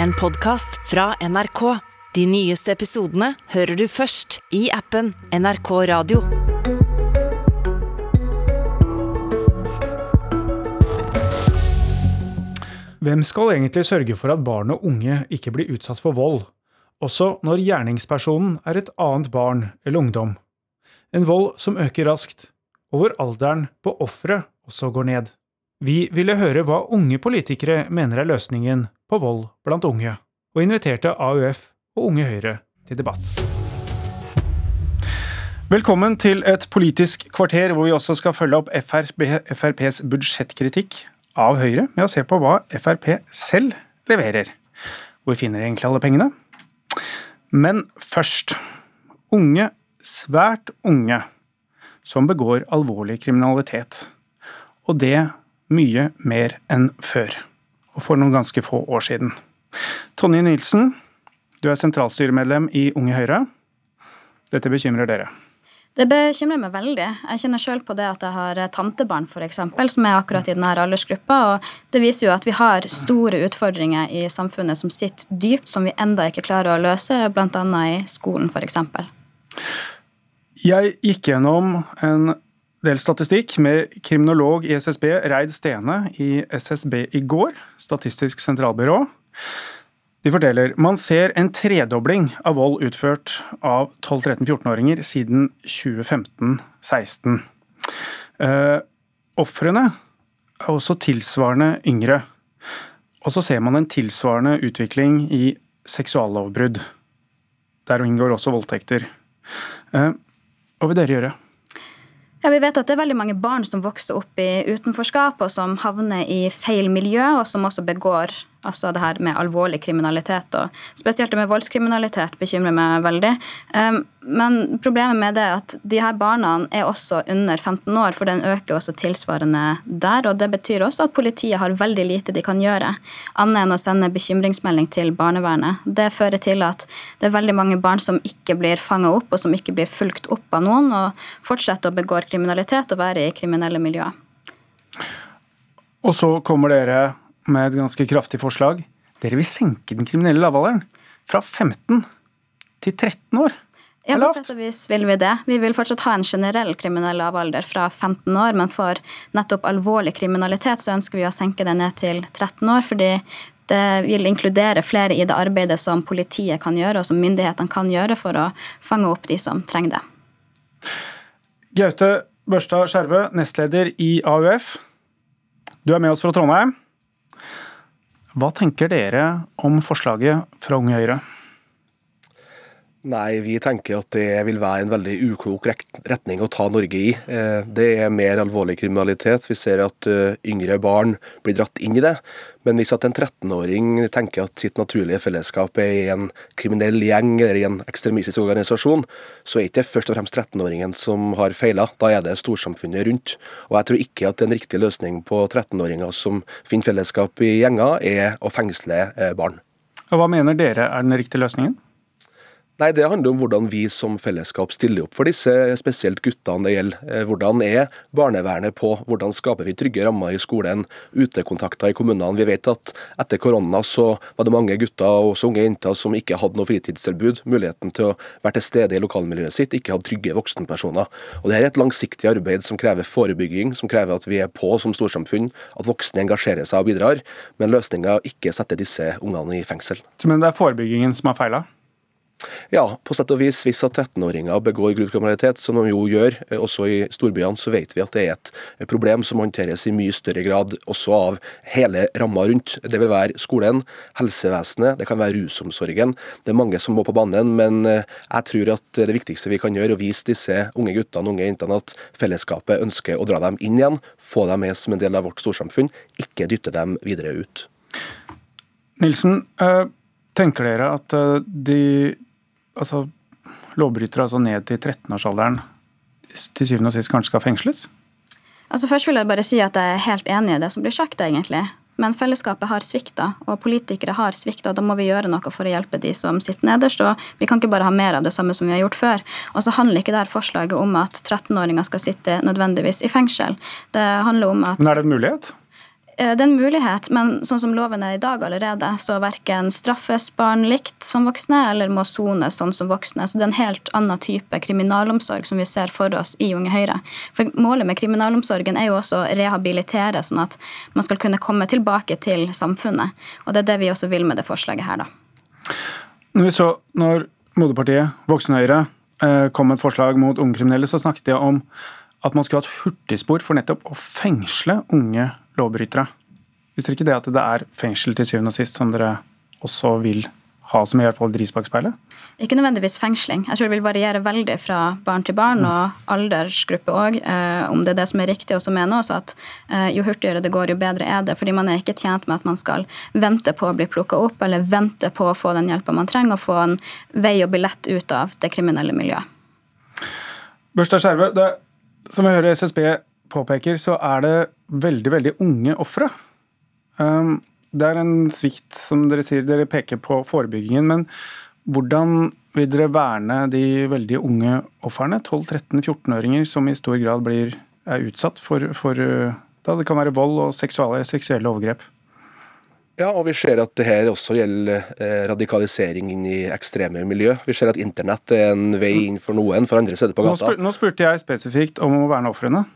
en podkast fra NRK. De nyeste episodene hører du først i appen NRK Radio. Hvem skal egentlig sørge for at barn og unge ikke blir utsatt for vold, også når gjerningspersonen er et annet barn eller ungdom? En vold som øker raskt, og hvor alderen på offeret også går ned. Vi ville høre hva unge politikere mener er løsningen på vold blant unge, og inviterte AUF og Unge Høyre til debatt. Velkommen til et politisk kvarter hvor vi også skal følge opp FRP, FRPs budsjettkritikk av Høyre med å se på hva Frp selv leverer. Hvor finner de egentlig alle pengene? Men først unge, svært unge, som begår alvorlig kriminalitet. Og det mye mer enn før, for noen ganske få år siden. Tonje Nilsen, du er sentralstyremedlem i Unge Høyre. Dette bekymrer dere? Det bekymrer meg veldig. Jeg kjenner sjøl på det at jeg har tantebarn for eksempel, som er akkurat i denne aldersgruppa. og Det viser jo at vi har store utfordringer i samfunnet som sitter dypt, som vi enda ikke klarer å løse, bl.a. i skolen f.eks. Jeg gikk gjennom en del statistikk med kriminolog i SSB Reid Stene i SSB i går, Statistisk sentralbyrå. De forteller man ser en tredobling av vold utført av 12-13-14-åringer siden 2015-16. Eh, Ofrene er også tilsvarende yngre. Og så ser man en tilsvarende utvikling i seksuallovbrudd. Der inngår også voldtekter. Eh, hva vil dere gjøre? Ja, Vi vet at det er veldig mange barn som vokser opp i utenforskap, og som havner i feil miljø, og som også begår altså det her med alvorlig kriminalitet. og Spesielt det med voldskriminalitet bekymrer meg veldig. Um, men problemet med det er at de her barna er også under 15 år, for den øker også tilsvarende der. og Det betyr også at politiet har veldig lite de kan gjøre, annet enn å sende bekymringsmelding til barnevernet. Det fører til at det er veldig mange barn som ikke blir fanga opp, og som ikke blir fulgt opp av noen, og fortsetter å begå kriminalitet og være i kriminelle miljøer. Og så kommer dere med et ganske kraftig forslag. Dere vil senke den kriminelle lavalderen fra 15 til 13 år. Ja, på sett og vis vil vi det. Vi vil fortsatt ha en generell kriminell lavalder fra 15 år, men for nettopp alvorlig kriminalitet så ønsker vi å senke det ned til 13 år, fordi det vil inkludere flere i det arbeidet som politiet kan gjøre, og som myndighetene kan gjøre for å fange opp de som trenger det. Gaute Børstad Skjervø, nestleder i AUF. Du er med oss fra Trondheim. Hva tenker dere om forslaget fra Unge Høyre? Nei, vi tenker at det vil være en veldig uklok retning å ta Norge i. Eh, det er mer alvorlig kriminalitet. Vi ser at eh, yngre barn blir dratt inn i det. Men hvis at en 13-åring tenker at sitt naturlige fellesskap er i en kriminell gjeng eller i en ekstremistisk organisasjon, så er det ikke først og fremst 13-åringen som har feila, da er det storsamfunnet rundt. Og jeg tror ikke at en riktig løsning på 13-åringer som finner fellesskap i gjenger, er å fengsle eh, barn. Og Hva mener dere er den riktige løsningen? Nei, Det handler om hvordan vi som fellesskap stiller opp for disse, spesielt guttene det gjelder. Eh, hvordan er barnevernet på, hvordan skaper vi trygge rammer i skolen, utekontakter i kommunene. Vi vet at etter korona så var det mange gutter og unge jenter som ikke hadde noe fritidstilbud, muligheten til å være til stede i lokalmiljøet sitt, ikke hadde trygge voksenpersoner. Og Det er et langsiktig arbeid som krever forebygging, som krever at vi er på som storsamfunn, at voksne engasjerer seg og bidrar, men løsninga ikke sette disse ungene i fengsel. Men det er forebyggingen som har feila? Ja, på sett og vis. Hvis at 13-åringer begår grov som de jo gjør, eh, også i storbyene, så vet vi at det er et problem som håndteres i mye større grad også av hele ramma rundt. Det vil være skolen, helsevesenet, det kan være rusomsorgen. Det er mange som må på banen, men eh, jeg tror at det viktigste vi kan gjøre, er å vise disse unge guttene unge jentene at fellesskapet ønsker å dra dem inn igjen, få dem med som en del av vårt storsamfunn, ikke dytte dem videre ut. Nilsen, eh, tenker dere at de altså, lovbrytere altså ned til 13-årsalderen til syvende og sist kanskje skal fengsles? Altså Først vil jeg bare si at jeg er helt enig i det som blir sagt, egentlig. Men fellesskapet har svikta, og politikere har svikta. Da må vi gjøre noe for å hjelpe de som sitter nederst. og Vi kan ikke bare ha mer av det samme som vi har gjort før. Og så handler ikke dette forslaget om at 13-åringer skal sitte nødvendigvis i fengsel. Det handler om at Men er det en mulighet? Eh, det er en mulighet, men sånn som loven er i dag allerede, så verken straffes barn likt som voksne eller må sones sånn som voksne. Så det er en helt annen type kriminalomsorg som vi ser for oss i Unge Høyre. For Målet med kriminalomsorgen er jo også å rehabilitere, sånn at man skal kunne komme tilbake til samfunnet. Og det er det vi også vil med det forslaget her, da. Når vi så når moderpartiet, Voksne Høyre, eh, kom med et forslag mot unge kriminelle, så snakket de om at man skulle ha et hurtigspor for nettopp å fengsle unge lovbrytere. Visste dere ikke det at det er fengsel til syvende og sist som dere også vil ha som i hvert fall ris bak speilet? Ikke nødvendigvis fengsling. Jeg tror det vil variere veldig fra barn til barn og aldersgruppe òg, eh, om det er det som er riktig. Og så mener også at eh, jo hurtigere det går, jo bedre er det. Fordi man er ikke tjent med at man skal vente på å bli plukka opp, eller vente på å få den hjelpa man trenger, og få en vei og billett ut av det kriminelle miljøet. Børstad Skjerve, det, som vi hører SSB påpeker, så er det veldig, veldig unge ofre. Um, det er en svikt, som dere sier. Dere peker på forebyggingen. Men hvordan vil dere verne de veldig unge ofrene, 12-13-14-åringer, som i stor grad blir, er utsatt for, for da det kan være vold og seksuelle, seksuelle overgrep? Ja, og vi ser at det her også gjelder eh, radikalisering inn i ekstreme miljø. Vi ser at internett er en vei inn for noen, for andre steder på gata. Nå, spurte jeg spesifikt om å verne ofrene.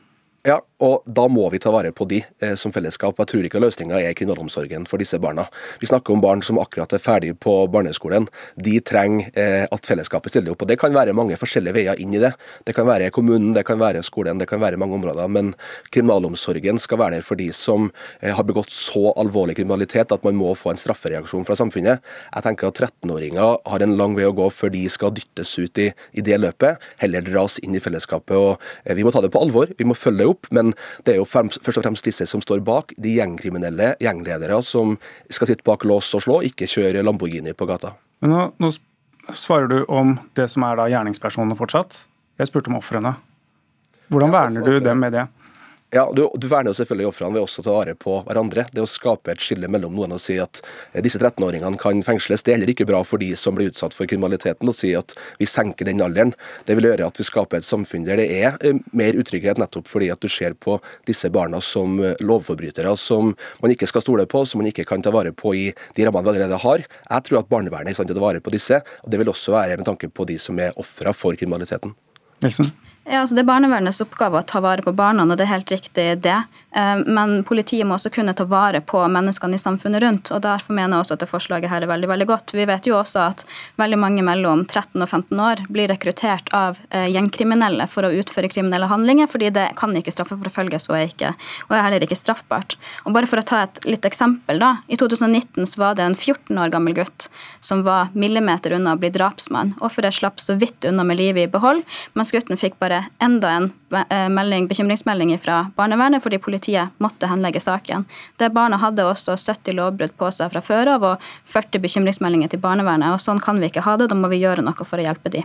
Ja, og da må vi ta vare på de eh, som fellesskap. Jeg tror ikke løsninga er kriminalomsorgen for disse barna. Vi snakker om barn som akkurat er ferdig på barneskolen. De trenger eh, at fellesskapet stiller opp. og Det kan være mange forskjellige veier inn i det. Det kan være kommunen, det kan være skolen, det kan være mange områder. Men kriminalomsorgen skal være der for de som eh, har begått så alvorlig kriminalitet at man må få en straffereaksjon fra samfunnet. Jeg tenker at 13-åringer har en lang vei å gå før de skal dyttes ut i, i det løpet. Heller dras inn i fellesskapet. og eh, Vi må ta det på alvor. Vi må følge opp opp, men det er jo først og fremst disse som står bak, de gjengkriminelle gjengledere som skal sitte bak lås og slå, ikke kjøre Lamborghini på gata. Men nå, nå svarer du om det som er da gjerningspersonene fortsatt. Jeg spurte om ofrene. Hvordan verner du dem med det? Ja, du, du verner jo selvfølgelig ofrene ved også å ta vare på hverandre. Det å skape et skille mellom noen og si at eh, disse 13-åringene kan fengsles, det er heller ikke bra for de som blir utsatt for kriminaliteten. Å si at vi senker den alderen. Det vil gjøre at vi skaper et samfunn der det er eh, mer utrygghet, nettopp fordi at du ser på disse barna som eh, lovforbrytere som man ikke skal stole på, som man ikke kan ta vare på i de rammene vi allerede har. Jeg tror at barnevernet er i stand til å ta vare på disse, og det vil også være med tanke på de som er ofre for kriminaliteten. Nilsen? Ja, altså Det er barnevernets oppgave å ta vare på barna, og det er helt riktig det. Eh, men politiet må også kunne ta vare på menneskene i samfunnet rundt. og Derfor mener jeg også at det forslaget her er veldig veldig godt. Vi vet jo også at veldig mange mellom 13 og 15 år blir rekruttert av eh, gjengkriminelle for å utføre kriminelle handlinger, fordi det kan ikke straffeforfølges og er, ikke, og er heller ikke straffbart. Og bare For å ta et litt eksempel. da, I 2019 så var det en 14 år gammel gutt som var millimeter unna å bli drapsmann. Offeret slapp så vidt unna med livet i behold, mens gutten fikk bare enda en eh, melding, bekymringsmelding fra barnevernet fordi politiet måtte henlegge saken. Det barna hadde også 70 lovbrudd på seg fra før av og 40 bekymringsmeldinger til barnevernet. og Sånn kan vi ikke ha det, da må vi gjøre noe for å hjelpe de.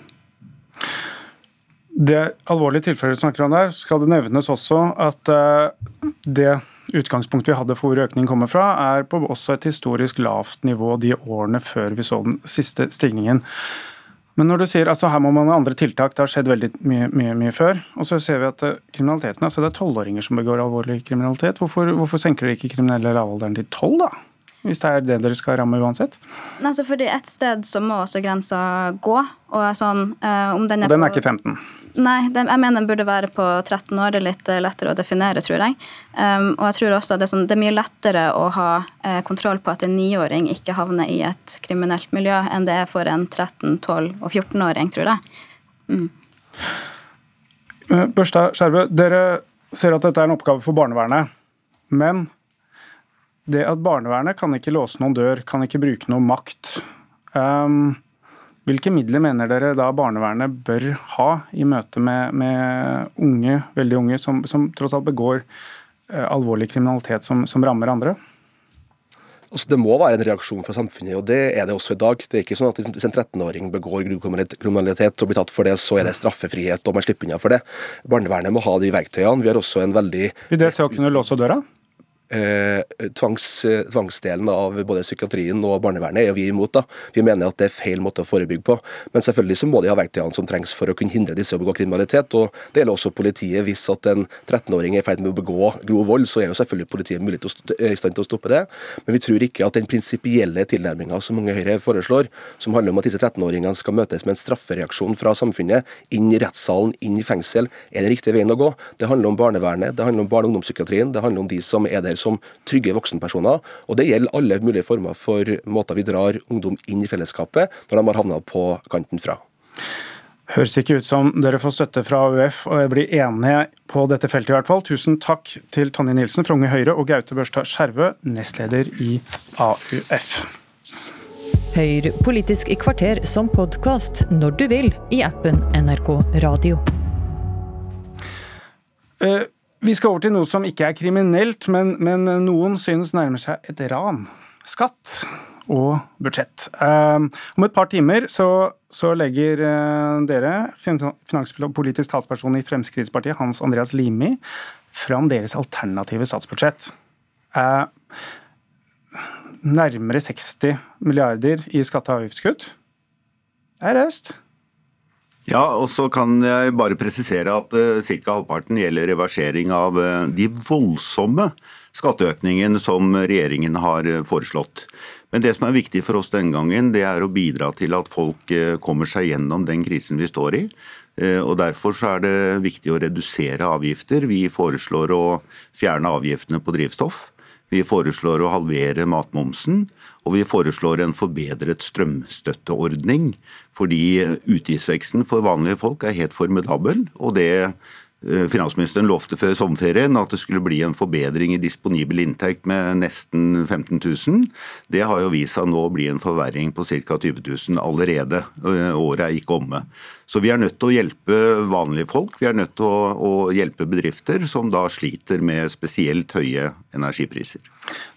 Det alvorlige tilfellet du snakker om der, skal det nevnes også at eh, det utgangspunktet vi hadde for hvor økningen kommer fra, er på også et historisk lavt nivå de årene før vi så den siste stigningen. Men når du sier altså her må man ha andre tiltak, det har skjedd veldig mye, mye, mye før. Og så ser vi at eh, kriminaliteten, altså det er tolvåringer som begår alvorlig kriminalitet. Hvorfor, hvorfor senker dere ikke kriminelle lavalderen til tolv, da? Hvis det er det dere skal ramme uansett? Nei, Altså fordi Et sted så må også grensa gå. og sånn, om Den er, og den er på, ikke 15? Nei, den, jeg mener den burde være på 13 år. Det er litt eh, lettere å definere, tror jeg. Um, og jeg tror også det er, sånn, det er mye lettere å ha uh, kontroll på at en niåring ikke havner i et kriminelt miljø, enn det er for en 13-, 12- og 14-åring, tror jeg. Mm. Børstad Skjerve, dere ser at dette er en oppgave for barnevernet. Men det at barnevernet kan ikke låse noen dør, kan ikke bruke noe makt. Um, hvilke midler mener dere da barnevernet bør ha i møte med, med unge, veldig unge, som, som, tross alt begår uh, alvorlig kriminalitet som, som rammer andre? Altså, det må være en reaksjon fra samfunnet, og det er det også i dag. Det er ikke sånn at Hvis en 13-åring begår kriminalitet og blir tatt for det, så er det straffefrihet og man slipper unna for det. Barnevernet må ha de verktøyene. Vi har også en veldig Vil det si å kunne låse døra? Eh, tvangs, eh, tvangsdelen av både psykiatrien og barnevernet er vi imot. da. Vi mener at det er feil måte å forebygge på. Men selvfølgelig så må de ha verktøyene som trengs for å kunne hindre disse å begå kriminalitet. og Det gjelder også politiet. Hvis at en 13-åring er i ferd med å begå grov vold, så er jo selvfølgelig politiet mulig å, i stand til å stoppe det. Men vi tror ikke at den prinsipielle tilnærminga som mange Høyre foreslår, som handler om at disse 13-åringene skal møtes med en straffereaksjon fra samfunnet, inn i rettssalen, inn i fengsel, er den riktige veien å gå. Det handler om barnevernet, det handler om barne- og ungdomspsykiatrien, det handler om de som er der som trygge voksenpersoner. Og det gjelder alle mulige former for måter vi drar ungdom inn i fellesskapet når de har havna på kanten fra. Høres ikke ut som dere får støtte fra AUF og jeg blir enige på dette feltet i hvert fall. Tusen takk til Tonje Nilsen fra Unge Høyre og Gaute Børstad Skjervø, nestleder i AUF. Hør Politisk i kvarter som podkast når du vil i appen NRK Radio. Uh, vi skal over til noe som ikke er kriminelt, men, men noen synes nærmer seg et ran. Skatt og budsjett. Uh, om et par timer så, så legger uh, dere, finanspolitisk talsperson i Fremskrittspartiet, Hans Andreas Limi, fram deres alternative statsbudsjett. Uh, nærmere 60 milliarder i skatte- og avgiftskutt. Det er raust. Ja, og så kan jeg bare presisere at uh, eh, ca. halvparten gjelder reversering av uh, de voldsomme skatteøkningene som regjeringen har uh, foreslått. Men det som er viktig for oss den gangen, det er å bidra til at folk kommer seg gjennom den krisen vi står i. Og Derfor så er det viktig å redusere avgifter. Vi foreslår å fjerne avgiftene på drivstoff. Vi foreslår å halvere matmomsen. Og vi foreslår en forbedret strømstøtteordning, fordi utgiftsveksten for vanlige folk er helt formidabel. og det eh, Finansministeren lovte før sommerferien at det skulle bli en forbedring i disponibel inntekt med nesten 15 000. Det har jo vist seg nå å bli en forverring på ca. 20 000 allerede. Eh, året er ikke omme. Så vi er nødt til å hjelpe vanlige folk. Vi er nødt til å, å hjelpe bedrifter som da sliter med spesielt høye energipriser.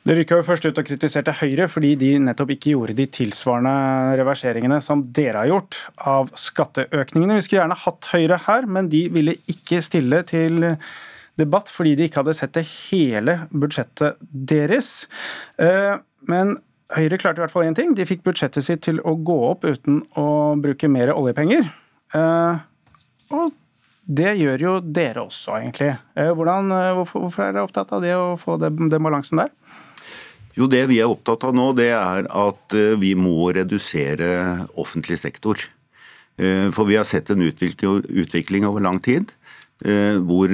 Dere rykka jo først ut og kritiserte Høyre fordi de nettopp ikke gjorde de tilsvarende reverseringene som dere har gjort av skatteøkningene. Vi skulle gjerne hatt Høyre her, men de ville ikke stille til debatt fordi de ikke hadde sett det hele budsjettet deres. Eh, men Høyre klarte i hvert fall én ting. De fikk budsjettet sitt til å gå opp uten å bruke mer oljepenger. Eh, og det gjør jo dere også, egentlig. Eh, hvordan, eh, hvorfor, hvorfor, er dere opptatt av det å få den, den balansen der? Jo, Det vi er opptatt av nå, det er at vi må redusere offentlig sektor. For vi har sett en utvikling over lang tid hvor,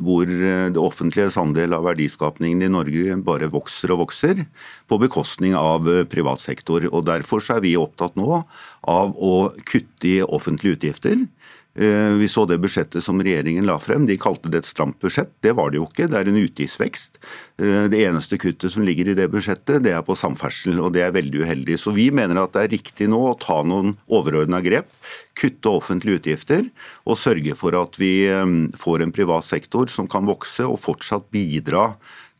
hvor det offentliges andel av verdiskapningen i Norge bare vokser og vokser, på bekostning av privat sektor. Og Derfor er vi opptatt nå av å kutte i offentlige utgifter. Eh, vi så det budsjettet som regjeringen la frem. De kalte det et stramt budsjett. Det var det jo ikke. Det er en utgiftsvekst. Eh, det eneste kuttet som ligger i det budsjettet, det er på samferdsel, og det er veldig uheldig. Så vi mener at det er riktig nå å ta noen overordna grep. Kutte offentlige utgifter og sørge for at vi eh, får en privat sektor som kan vokse og fortsatt bidra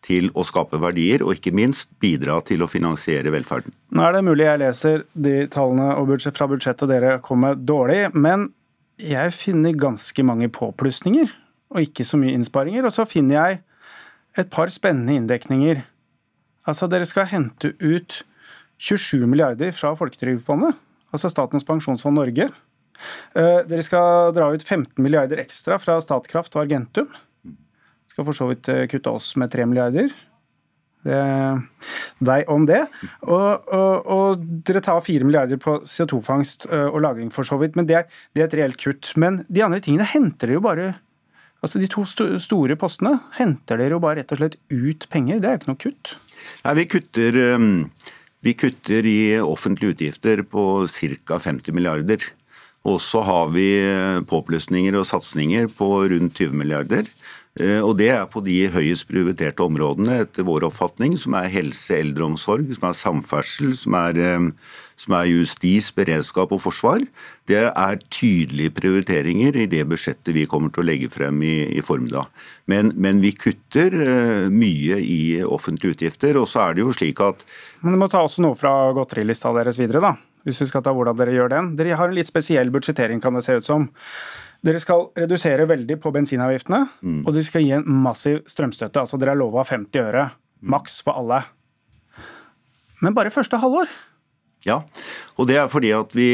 til å skape verdier, og ikke minst bidra til å finansiere velferden. Nå er det mulig jeg leser de tallene fra budsjettet dere kom med dårlig, men jeg finner ganske mange påplussinger og ikke så mye innsparinger. Og så finner jeg et par spennende inndekninger. Altså, dere skal hente ut 27 milliarder fra Folketrygdfondet, altså Statens pensjonsfond Norge. Eh, dere skal dra ut 15 milliarder ekstra fra Statkraft og Argentum. Skal for så vidt eh, kutte oss med 3 milliarder. Deg om det. Og, og, og dere tar 4 milliarder på CO2-fangst eh, og -lagring, for så vidt. Men det er, det er, et reelt kutt. Men de andre tingene henter dere jo bare Altså De to store postene henter dere jo bare rett og slett ut penger. Det er jo ikke noe kutt. Nei, vi kutter, vi kutter i offentlige utgifter på ca. 50 milliarder. Og så har vi eh, påplussinger og satsinger på rundt 20 milliarder. Eh, og Det er på de høyest prioriterte områdene etter vår oppfatning, som er helse, eldreomsorg, som er samferdsel, som er, eh, som er justis, beredskap og forsvar. Det er tydelige prioriteringer i det budsjettet vi kommer til å legge frem i, i formiddag. Men, men, vi kutter uh, mye i offentlige utgifter. Og så er det jo slik at Men du må ta også noe fra godterilista deres videre, da. Hvis vi skal ta hvordan dere gjør den. Dere har en litt spesiell budsjettering, kan det se ut som. Dere skal redusere veldig på bensinavgiftene, mm. og dere skal gi en massiv strømstøtte. Altså dere er lova 50 øre. Maks for alle. Men bare første halvår. Ja, og det er fordi at vi,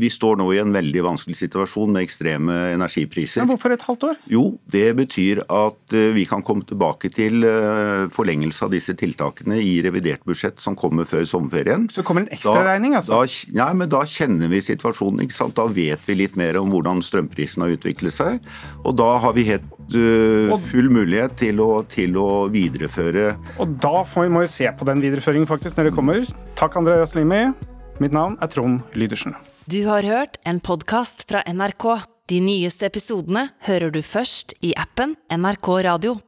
vi, står nå i en veldig vanskelig situasjon med ekstreme energipriser. Men hvorfor et halvt år? Jo, det betyr at eh, vi kan komme tilbake til eh, forlengelse av disse tiltakene i revidert budsjett som kommer før sommerferien. Så kommer en ekstraregning, altså? Da, nei, men da kjenner vi situasjonen. ikke sant? Da vet vi litt mer om hvordan strømprisen har utviklet seg. Og da har vi helt uh, full mulighet til å, til å, videreføre Og da må vi se på den videreføringen faktisk når det kommer. Takk, Andreas Limi. Mitt navn er Trond Lydersen. Du har hørt en podkast fra NRK. De nyeste episodene hører du først i appen NRK Radio.